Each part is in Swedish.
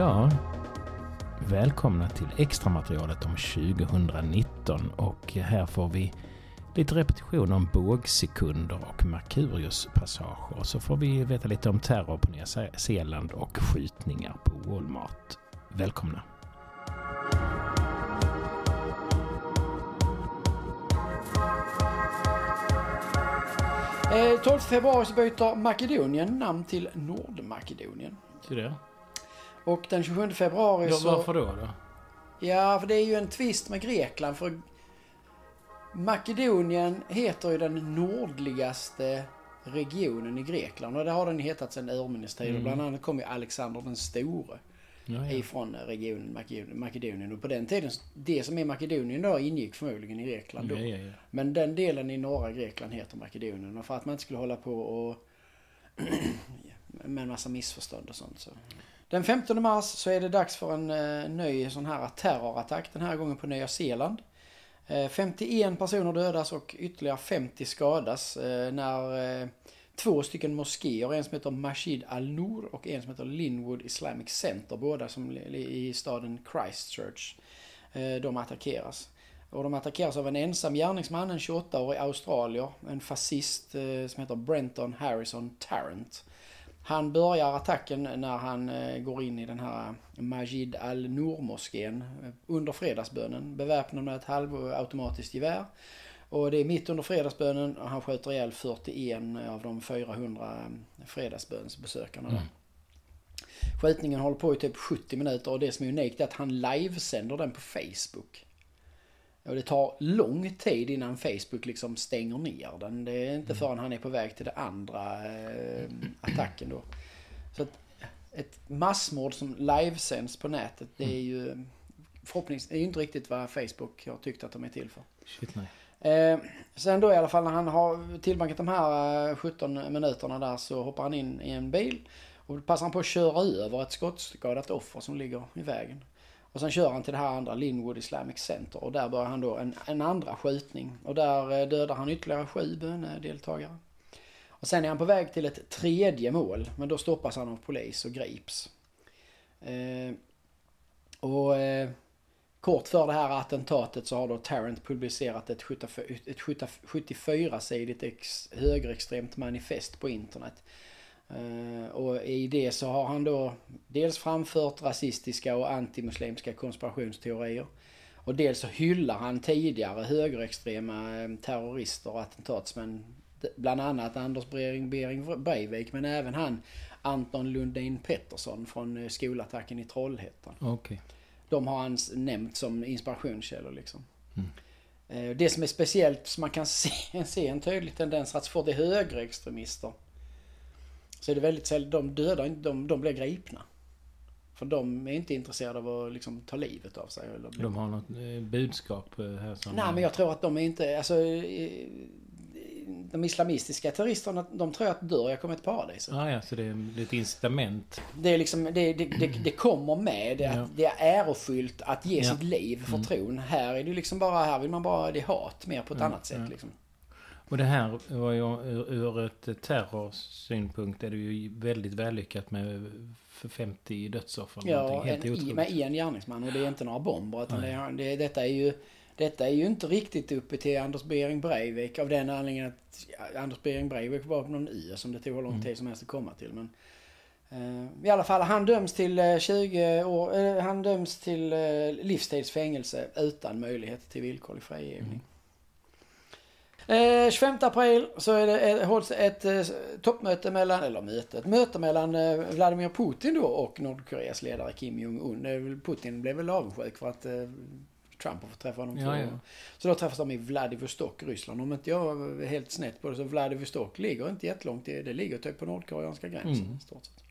Ja, välkomna till extramaterialet om 2019 och här får vi lite repetition om bågsekunder och Merkurius-passager. Och så får vi veta lite om terror på Nya Zeeland och skjutningar på Walmart. Välkomna! Eh, 12 februari så byter Makedonien namn till Nordmakedonien. Så det? Och den 27 februari Ja, så... varför då? då? Ja, för det är ju en twist med Grekland. För Makedonien heter ju den nordligaste regionen i Grekland. Och det har den hetat sedan urminnes tider. Mm. Bland annat kom ju Alexander den store Ja, ja. ifrån regionen Makedonien-. Och på den tiden, det som är Makedonien då ingick förmodligen i Grekland då. Ja, ja, ja. Men den delen i norra Grekland heter Makedonien. Och för att man inte skulle hålla på och med en massa missförstånd och sånt så. Den 15 mars så är det dags för en eh, ny sån här terrorattack. Den här gången på Nya Zeeland. Eh, 51 personer dödas och ytterligare 50 skadas eh, när eh, två stycken moskéer, en som heter Masjid Al-Noor och en som heter Linwood Islamic Center, båda som i staden Christchurch, eh, de attackeras. Och de attackeras av en ensam gärningsman, en 28-årig australier, en fascist eh, som heter Brenton Harrison Tarrant. Han börjar attacken när han eh, går in i den här Majid al-Noor-moskén eh, under fredagsbönen, beväpnad med ett halvautomatiskt gevär. Och det är mitt under fredagsbönen och han skjuter ihjäl 41 av de 400 fredagsbönsbesökarna där. Mm. Skjutningen håller på i typ 70 minuter och det som är unikt är att han livesänder den på Facebook. Och det tar lång tid innan Facebook liksom stänger ner den. Det är inte förrän han är på väg till det andra eh, attacken då. Så att ett massmord som livesänds på nätet det är ju förhoppningsvis, det är ju inte riktigt vad Facebook har tyckt att de är till för. Shit, nej. Eh, sen då i alla fall när han har tillbringat de här eh, 17 minuterna där så hoppar han in i en bil. Och då passar han på att köra över ett skottskadat offer som ligger i vägen. Och sen kör han till det här andra Linwood Islamic Center och där börjar han då en, en andra skjutning. Och där eh, dödar han ytterligare sju bönedeltagare. Och sen är han på väg till ett tredje mål men då stoppas han av polis och grips. Eh, och eh, Kort för det här attentatet så har då Tarrant publicerat ett 74 ett 74-sidigt ex, högerextremt manifest på internet. Eh, och i det så har han då dels framfört rasistiska och antimuslimska konspirationsteorier. Och dels så hyllar han tidigare högerextrema eh, terrorister och attentatsmän. Bland annat Anders Bering, Bering Breivik men även han Anton Lundin Pettersson från eh, skolattacken i Trollhättan. Okej. De har han nämnt som inspirationskällor liksom. Mm. Eh, Det som är speciellt, som man kan se, se en tydlig tendens att fort det högerextremister så är det väldigt sällan, de dödar inte, de, de blir gripna. För de är inte intresserade av att liksom ta livet av sig. Eller bli... De har något eh, budskap eh, här som... Nej men jag tror att de är inte, alltså eh, de islamistiska terroristerna, de tror att dör jag kommer till paradiset. Ah, ja, så det är lite incitament. Det är liksom, det, det, det, det kommer med, det, Ja. att det är ärofyllt att ge Ja. sitt liv för Mm. tron. Här är det liksom bara, här vill man bara, det är hat mer på ett Ja, annat sätt liksom. Och det här var ju ur, ett terrorsynpunkt är det ju väldigt vällyckat med för 50 dödsoffer. Ja. Helt en, med en gärningsman och det är inte några bomber. Utan det, det, detta, är ju, detta är ju inte riktigt uppe till Anders Behring Breivik av den anledningen att Anders Behring Breivik var på någon ö som det tog hur lång Mm. tid som helst att komma till. Men, eh, I alla fall, han döms till eh, 20 år, eh, han döms till eh, livstidsfängelse utan möjlighet till villkorlig frigivning. Eh, 25 april så är det, eh, hålls ett eh, toppmöte mellan, eller möte, ett möte mellan eh, Vladimir Putin då och Nordkoreas ledare Kim Jong-Un. Är väl- Putin blev väl avundsjuk för att eh, Trump har fått träffa honom Ja, ja. Så då träffas de i Vladivostok, Ryssland. Om inte jag är helt snett på det så Vladivostok ligger inte jättelångt. Det, det ligger typ på nordkoreanska gränsen Mm. stort sett.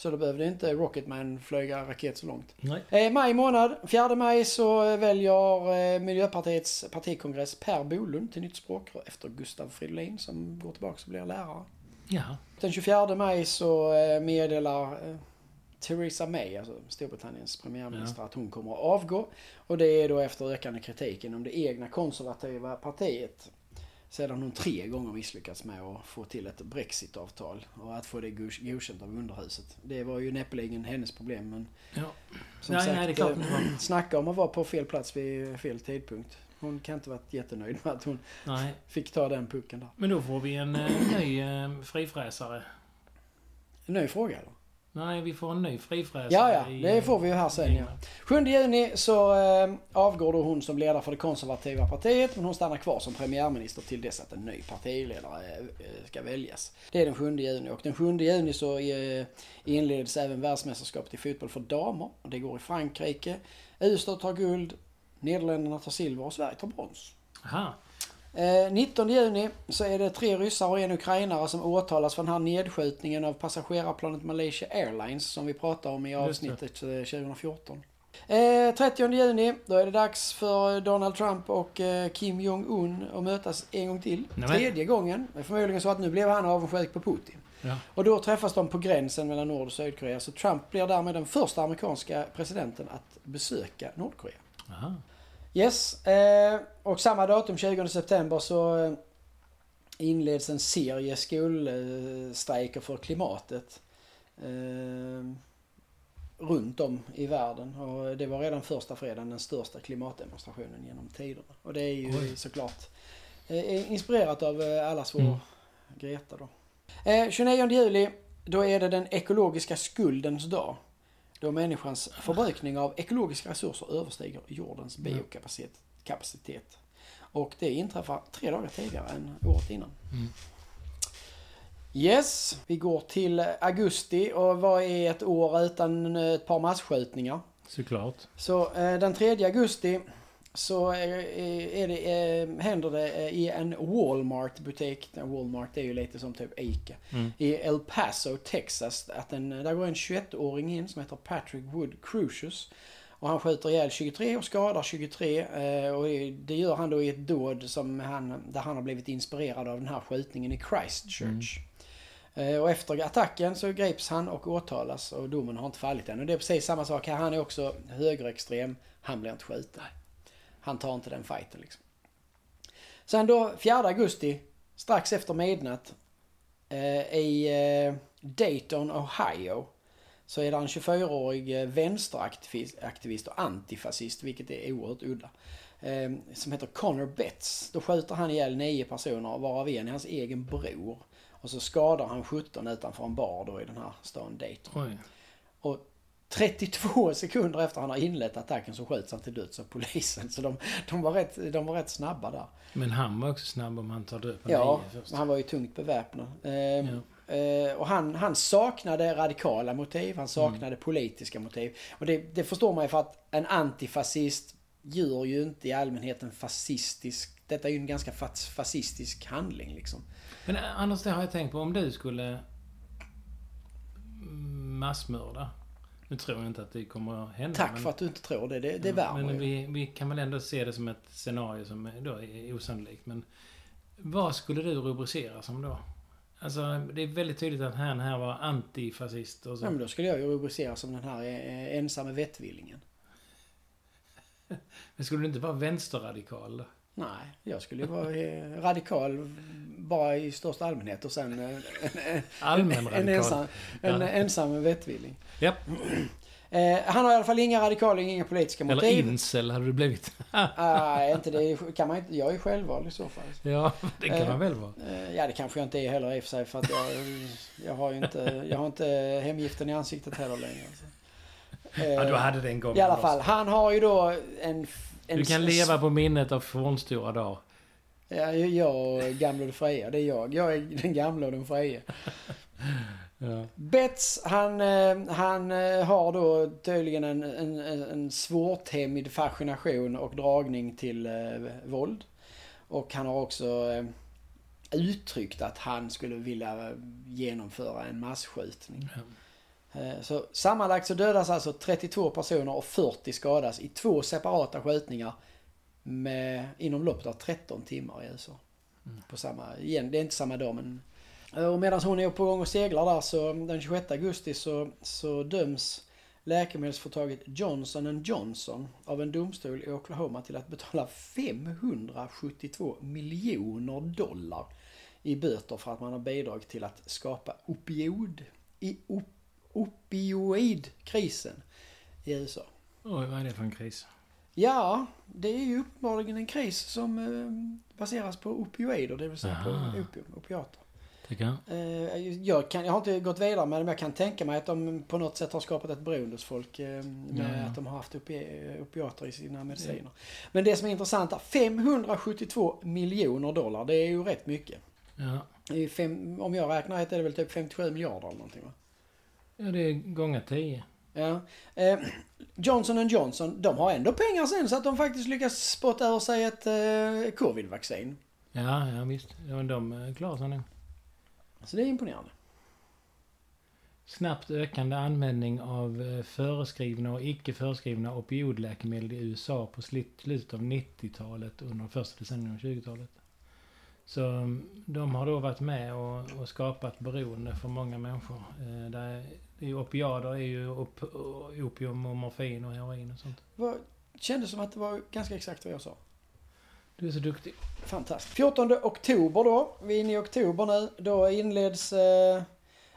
Så då behövde inte Rocketman flyga raket så långt. Nej. Eh, maj månad, 4 maj så väljer eh, Miljöpartiets partikongress Per Bolund till nytt språkrör efter Gustav Fridolin som går tillbaka och blir lärare. Ja. Den 24 maj så eh, meddelar eh, Theresa May, alltså Storbritanniens premiärminister, att hon kommer att avgå. Och det är då efter ökande kritik inom det egna konservativa partiet. Sedan hon tre gånger misslyckats med att få till ett Brexit-avtal och att få det godkänt av underhuset. Det var ju näppeligen hennes problem men Ja. som Nej, sagt, nej, det är klart eh, snacka om att vara på fel plats vid fel tidpunkt. Hon kan inte varit jättenöjd med att hon Nej. fick ta den pucken där. Men då får vi en eh, ny eh, frifräsare. En ny fråga eller? Nej, vi får en ny frifräsare. Ja, ja. i, Det eh, får vi ju här sen ja. England. 7 juni så eh, avgår då hon som ledare för det konservativa partiet men hon stannar kvar som premiärminister till dess att en ny partiledare eh, ska väljas. Det är den 7 juni och den 7 juni så eh, inleds även världsmästerskapet i fotboll för damer. Och Det går i Frankrike. USA tar guld, Nederländerna tar silver och Sverige tar brons. Aha. Eh, 19 juni så är det tre ryssar och en ukrainare som åtalas för den här nedskjutningen av passagerarplanet Malaysia Airlines som vi pratade om i avsnittet eh, 2014. Eh, 30 juni, då är det dags för Donald Trump och eh, Kim Jong-Un att mötas en gång till. Nämen. Tredje gången. Det är förmodligen så att nu blev han avundsjuk på Putin. Ja. Och då träffas de på gränsen mellan Nord och Sydkorea. Så Trump blir därmed den första amerikanska presidenten att besöka Nordkorea. Aha. Yes, eh, och samma datum, 20 september, så eh, inleds en serie skolstrejker för klimatet. Eh, runt om i världen. Och det var redan första fredagen den största klimatdemonstrationen genom tiderna. Och det är ju Oj. såklart eh, inspirerat av allas vår Mm. Greta då. Eh, 29 juli, då är det den ekologiska skuldens dag. Då människans förbrukning av ekologiska resurser överstiger jordens biokapacitet. Kapacitet. Och det inträffar tre dagar tidigare än året innan. Mm. Yes, vi går till augusti och vad är ett år utan eh, ett par massskjutningar? Såklart. Så eh, den 3 augusti så är, är det, eh, händer det eh, i en Walmart-butik. Walmart är ju lite som typ Ica. Mm. I El Paso, Texas. Att en, där går en 21-åring in som heter Patrick Wood Crucius. Och han skjuter ihjäl 23 och skadar 23. eh, Och det gör han då i ett dåd som han, där han har blivit inspirerad av den här skjutningen i Christchurch. Eh, Och efter attacken så greps han och åtalas och domen har inte fallit än. Och det är precis samma sak här. Han är också högerextrem. Han blir inte skjuten. Han tar inte den fighten liksom. Sen då 4 augusti, strax efter midnatt, eh, i eh, Dayton, Ohio, så är det en 24-årig eh, vänsteraktivist aktivist och antifascist, vilket är oerhört udda, eh, som heter Connor Betts. Då skjuter han ihjäl nio personer, varav en är hans egen bror. Och så skadar han 17 utanför en bar då i den här stan Dayton. Oj. Och 32 sekunder efter han har inlett attacken så skjuts han till döds av polisen. Så de, de, var, rätt, de var rätt snabba där. Men han var också snabb om han tar död på Ja, först. han var ju tungt beväpnad. Eh, Ja. eh, och han, han saknade radikala motiv, han saknade Mm. politiska motiv. Och det, det förstår man ju för att en antifascist gör ju inte i allmänhet en fascistisk... Detta är ju en ganska fas- fascistisk handling liksom. Men Anders, det har jag tänkt på. Om du skulle massmörda. Nu tror jag inte att det kommer att hända. Tack men, för att du inte tror det, det, det Ja, värmer Men ju. vi, vi kan väl ändå se det som ett scenario som då är osannolikt. Men vad skulle du rubricera som då? Alltså, det är väldigt tydligt att han här var antifascist och så. Ja, men då skulle jag ju rubricera som den här eh, ensamme vettvillingen. Men skulle du inte vara vänsterradikal då? Nej, jag skulle ju vara eh, radikal bara i största allmänhet och sen eh, en, Allmän en, radikal. ensam, en Ja. ensam vettvilling. Japp. Eh, han har i alla fall inga radikala, inga politiska Eller motiv. incel hade du blivit. Nej, inte det kan man inte. Jag är självvald i så fall. ja, det kan Eh, man väl vara. Eh, ja, det kanske jag inte är heller i och för sig för att jag, jag har ju inte, jag har inte hemgiften i ansiktet heller längre. Så. Ja, du hade den gången. I alla fall, han har ju då en... en Du kan leva på minnet av fornstora dagar. Ja, jag och gamla och fria, det är jag. Jag är den gamla och den fria. Ja. Betts, han, eh, han eh, har då tydligen en, en, en svårtämjd fascination och dragning till eh, våld. Och han har också eh, uttryckt att han skulle vilja genomföra en massskjutning. Eh, Så sammanlagt så dödas alltså 32 personer och 40 skadas i två separata skjutningar med, inom loppet av 13 timmar i USA. Mm. På samma, igen, det är inte samma dag men... Eh, Och medan hon är på gång och seglar där så den 26 augusti så, så döms läkemedelsföretaget Johnson Johnson av en domstol i Oklahoma till att betala 572 miljoner dollar i böter för att man har bidragit till att skapa opioid, i, op, opioidkrisen i USA. Oj, vad är det för en kris? Ja, det är ju uppenbarligen en kris som eh, baseras på opioider, det vill säga Aha. på opium, opiater. Jag. Eh, jag, kan, jag har inte gått vidare med det, men jag kan tänka mig att de på något sätt har skapat ett beroende hos folk eh, med Ja, ja. att de har haft opi, opiater i sina mediciner. Men det som är intressant är 572 miljoner dollar, det är ju rätt mycket. Ja. Fem, om jag räknar rätt är det väl typ 57 miljarder eller någonting va? Ja, det är gånger tio. Ja. Eh, Johnson Johnson, de har ändå pengar sen så att de faktiskt lyckas spotta ur sig ett eh, covid-vaccin. Ja, ja visst. Ja, men de eh, klarar sig nog. Så det är imponerande. Snabbt ökande användning av eh, föreskrivna och icke föreskrivna opioidläkemedel i USA på slutet av 90-talet under första decenniet av 20-talet. Så mm, de har då varit med och, och skapat beroende för många människor. Eh, där, det är ju opiader är ju op, opium och morfin och heroin och sånt. Vad, kändes som att det var ganska exakt vad jag sa. Du är så duktig. Fantastiskt. 14 oktober då, vi är inne i oktober nu, då inleds eh,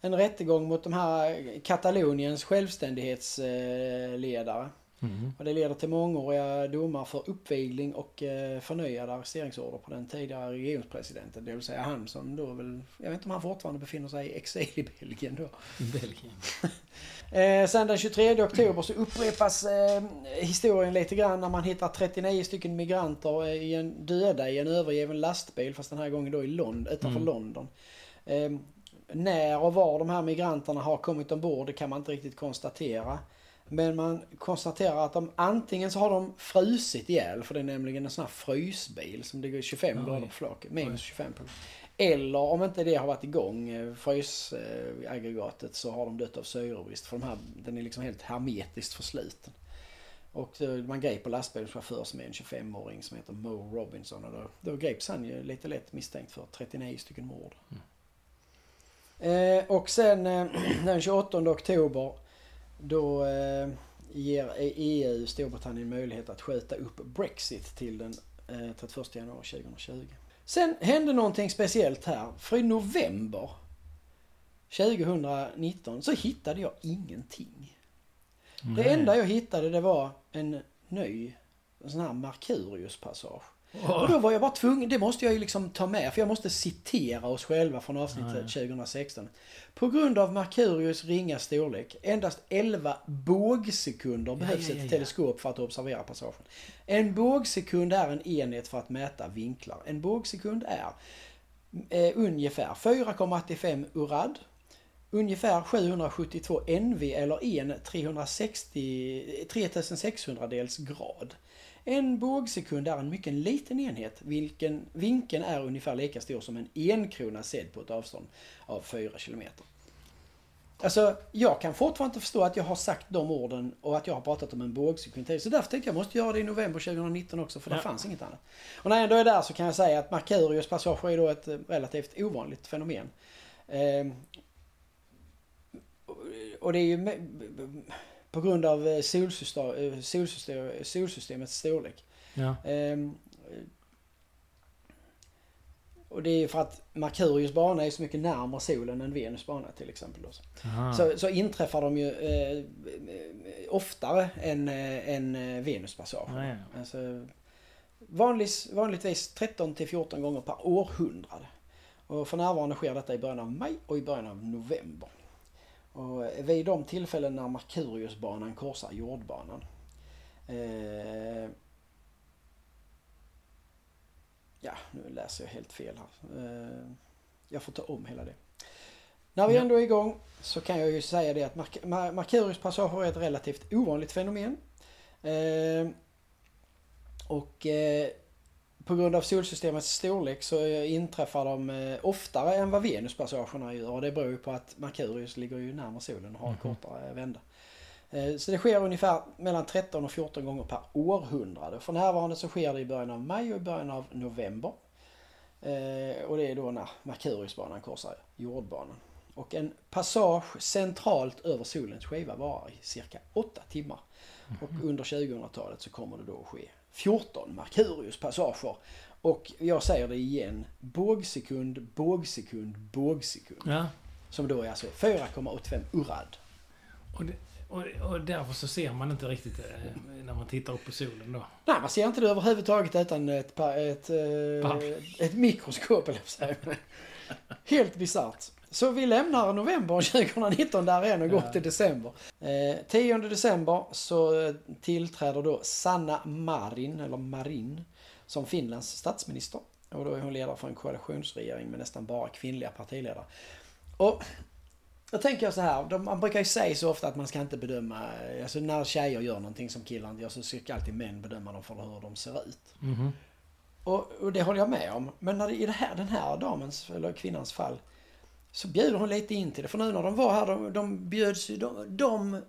en rättegång mot de här Kataloniens självständighetsledare. Mm. Och det leder till mångåriga domar för uppvigling och eh, förnyade arresteringsorder på den tidigare regionspresidenten. Det vill säga han som då väl, jag vet inte om han fortfarande befinner sig i exil i Belgien då. Belgien. Eh, sen den 23 oktober så upprepas eh, historien lite grann när man hittar 39 stycken migranter i en, döda i en övergiven lastbil fast den här gången då i Lond, utanför Mm. London. Eh, när och var de här migranterna har kommit ombord det kan man inte riktigt konstatera. Men man konstaterar att de antingen så har de frusit ihjäl för det är nämligen en sån här frysbil som ligger 25 Oj. grader på flaket. Minus Oj. 25 på Eller om inte det har varit igång, eh, frysaggregatet, så har de dött av syrebrist. För de här, den är liksom helt hermetiskt försluten. Och eh, man greper lastbilens chaufför som är en 25-åring som heter Mo Robinson. Och då, då greps han ju lite lätt misstänkt för 39 stycken mord. Eh, och sen eh, den 28 oktober då eh, ger EU Storbritannien möjlighet att skjuta upp Brexit till den eh, 31 januari 2020. Sen hände någonting speciellt här. För i november 2019 så hittade jag ingenting. Det Nej. enda jag hittade det var en ny en sån här Markurius-passage. Och då var jag bara tvungen, det måste jag ju liksom ta med för jag måste citera oss själva från avsnittet Ja, ja. 2016. På grund av Markurius ringa storlek, endast 11 bågsekunder behövs ja, ja, ett teleskop för att observera passagen. En bågsekund är en enhet för att mäta vinklar. En bågsekund är eh, ungefär 4,85 urad, ungefär 772 NV eller en 360, 3600 dels grad. En bågsekund är en mycket liten enhet, vilken vinkeln är ungefär lika stor som en enkrona sedd på ett avstånd av 4 kilometer. Alltså, jag kan fortfarande inte förstå att jag har sagt de orden och att jag har pratat om en bågsekund. Så därför tänkte jag måste göra det i november 2019 också, för det Ja. fanns inget annat. Och när jag ändå är där så kan jag säga att Markurius passage är då ett eh, relativt ovanligt fenomen. Ehm, och det är ju på grund av eh, solsystem, solsystem, solsystemets storlek. Ja. Ehm, och det är ju för att Merkurius bana är så mycket närmare solen än Venus bana till exempel. Så, så inträffar de ju eh, oftare än, eh, än eh, Venuspassagen. Ja, ja. Alltså, vanlis, vanligtvis 13 till 14 gånger per århundrade. Och för närvarande sker detta i början av maj och i början av november. Och vid de tillfällen när Merkuriusbanan korsar jordbanan. Eh, ja, nu läser jag helt fel här. Eh, jag får ta om hela det. När vi ändå är igång så kan jag ju säga det att Mar- Markurius passager är ett relativt ovanligt fenomen. Eh, och eh, på grund av solsystemets storlek så inträffar de eh, oftare än vad Venuspassagerna gör. Och det beror ju på att Merkurius ligger ju närmare solen och har en Mhm. kortare vända. Eh, Så det sker ungefär mellan 13 och 14 gånger per århundrade. För närvarande så sker det i början av maj och i början av november. Eh, Och det är då när Merkuriusbanan korsar jordbanan. Och en passage centralt över solens skiva varar i cirka 8 timmar. Och under 2000-talet så kommer det då att ske 14 Merkurius passager. Och jag säger det igen. Bågsekund, bågsekund, bågsekund. Ja. Som då är alltså 4,85 urad. Och, det, och, och därför så ser man inte riktigt eh, när man tittar upp på solen då. Nej, man ser inte det överhuvudtaget utan ett, pa- ett, eh, ett mikroskop, eller. Helt bisarrt. Så vi lämnar november 2019 där igen och går Ja. till december. Eh, 10 december så eh, tillträder då Sanna Marin, eller Marin, som Finlands statsminister. Och då är hon ledare för en koalitionsregering med nästan bara kvinnliga partiledare. Och jag tänker så här, de, man brukar ju säga så ofta att man ska inte bedöma, alltså när tjejer gör någonting som killar inte gör så ska alltid män bedöma dem för hur de ser ut. Mhm. Och, och det håller jag med om. Men när det, i det här, den här damens, eller kvinnans fall, så bjuder hon lite in till det. För nu när de var här, de, de bjöds ju, de, de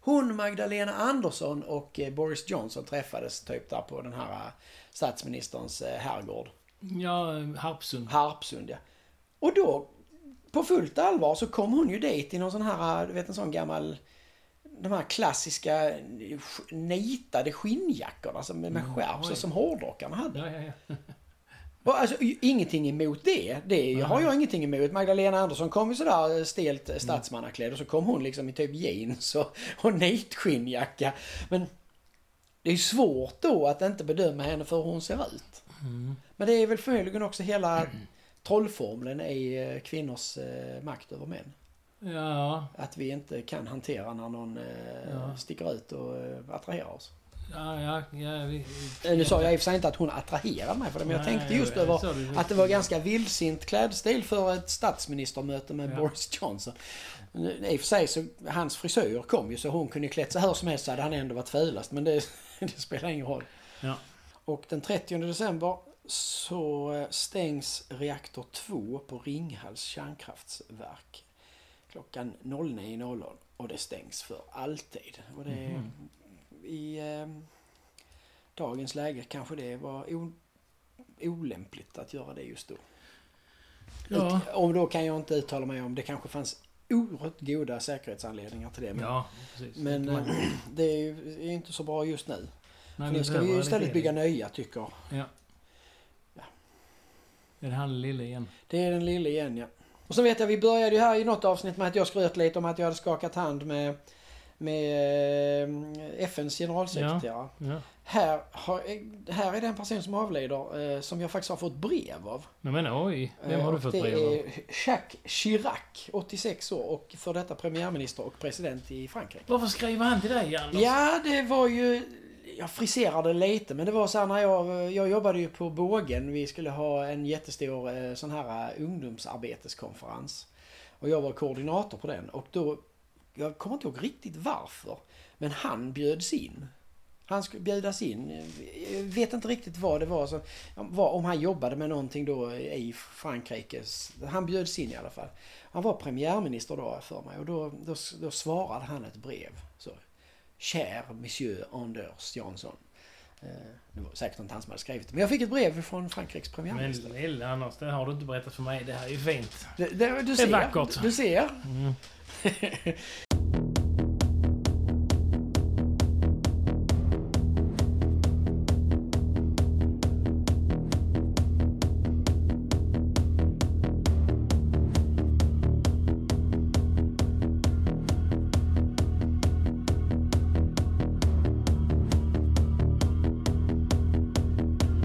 hon, Magdalena Andersson och eh, Boris Johnson träffades typ där på den här eh, statsministerns eh, herrgård. Ja, Harpsund. Harpsund ja. Och då, på fullt allvar, så kom hon ju dit i någon sån här, du vet en sån gammal de här klassiska sk- nitade skinnjackorna som med Mm, skärp, oj. som hårdrockarna hade. Ja, ja, ja. Och alltså ingenting emot det. Det har jag ingenting emot. Magdalena Andersson kom ju sådär stelt eh, statsmannaklädd och så kom hon liksom i typ jeans och, och nitskinnjacka. Men det är svårt då att inte bedöma henne för hur hon ser ut. Mm. Men det är väl förmodligen också hela trollformeln i eh, kvinnors eh, makt över män. Ja, Att vi inte kan hantera när någon eh, Ja. sticker ut och eh, attraherar oss. Ja, ja, ja vi, Eh, Nu sa jag i och för sig inte att hon attraherade mig för det, men jag tänkte just över att det var ganska vildsint klädstil för ett statsministermöte med. Boris Johnson. I och för sig så, hans frisyr kom ju så hon kunde klätt sig hur som helst så hade han ändå varit fulast. Men det, det spelar ingen roll. Och den 30 december så eh, stängs reaktor 2 på Ringhals kärnkraftsverk. Klockan 09.00 och det stängs för alltid. Och det Mhm. I eh, dagens läge kanske det var olämpligt att göra det just då. Ja. Och då kan jag inte uttala mig om det kanske fanns oerhört goda säkerhetsanledningar till det. Men, Ja, precis. men Man- eh, det är ju är inte så bra just nu. Nej, nu ska vi ju istället bygga nya tycker Ja. Ja. Är det han lille igen? Det är den lille igen ja. Och så vet jag, vi började ju här i något avsnitt med att jag skröt lite om att jag hade skakat hand med, med eh, FNs generalsekreterare. Ja. Här, har, här är det en person som avlider eh, som jag faktiskt har fått brev av. Nej men oj, vem Eh, har du fått det brev av? är Jacques Chirac, 86 år och för detta premiärminister och president i Frankrike. Varför skriver han till dig Anders? Ja, det var ju... Jag friserade lite, men det var så här när jag... Jag jobbade ju på Bågen. Vi skulle ha en jättestor eh, sån här eh, ungdomsarbeteskonferens. Och jag var koordinator på den. Och då... Jag kommer inte ihåg riktigt varför. Men han bjöds in. Han skulle bjudas in. Jag vet inte riktigt vad det var. Så, om han jobbade med någonting då i Frankrike. Han bjöds in i alla fall. Han var premiärminister då för mig och då, då, då svarade han ett brev. Så, Cher Monsieur Anders Jansson. Eh, Det var säkert inte han som hade skrivit det. Men jag fick ett brev från Frankrikes Men premiärminister. lille Anders, det har du inte berättat för mig. Det här är ju fint. Det, det, du är ser, vackert. Du ser. Mm.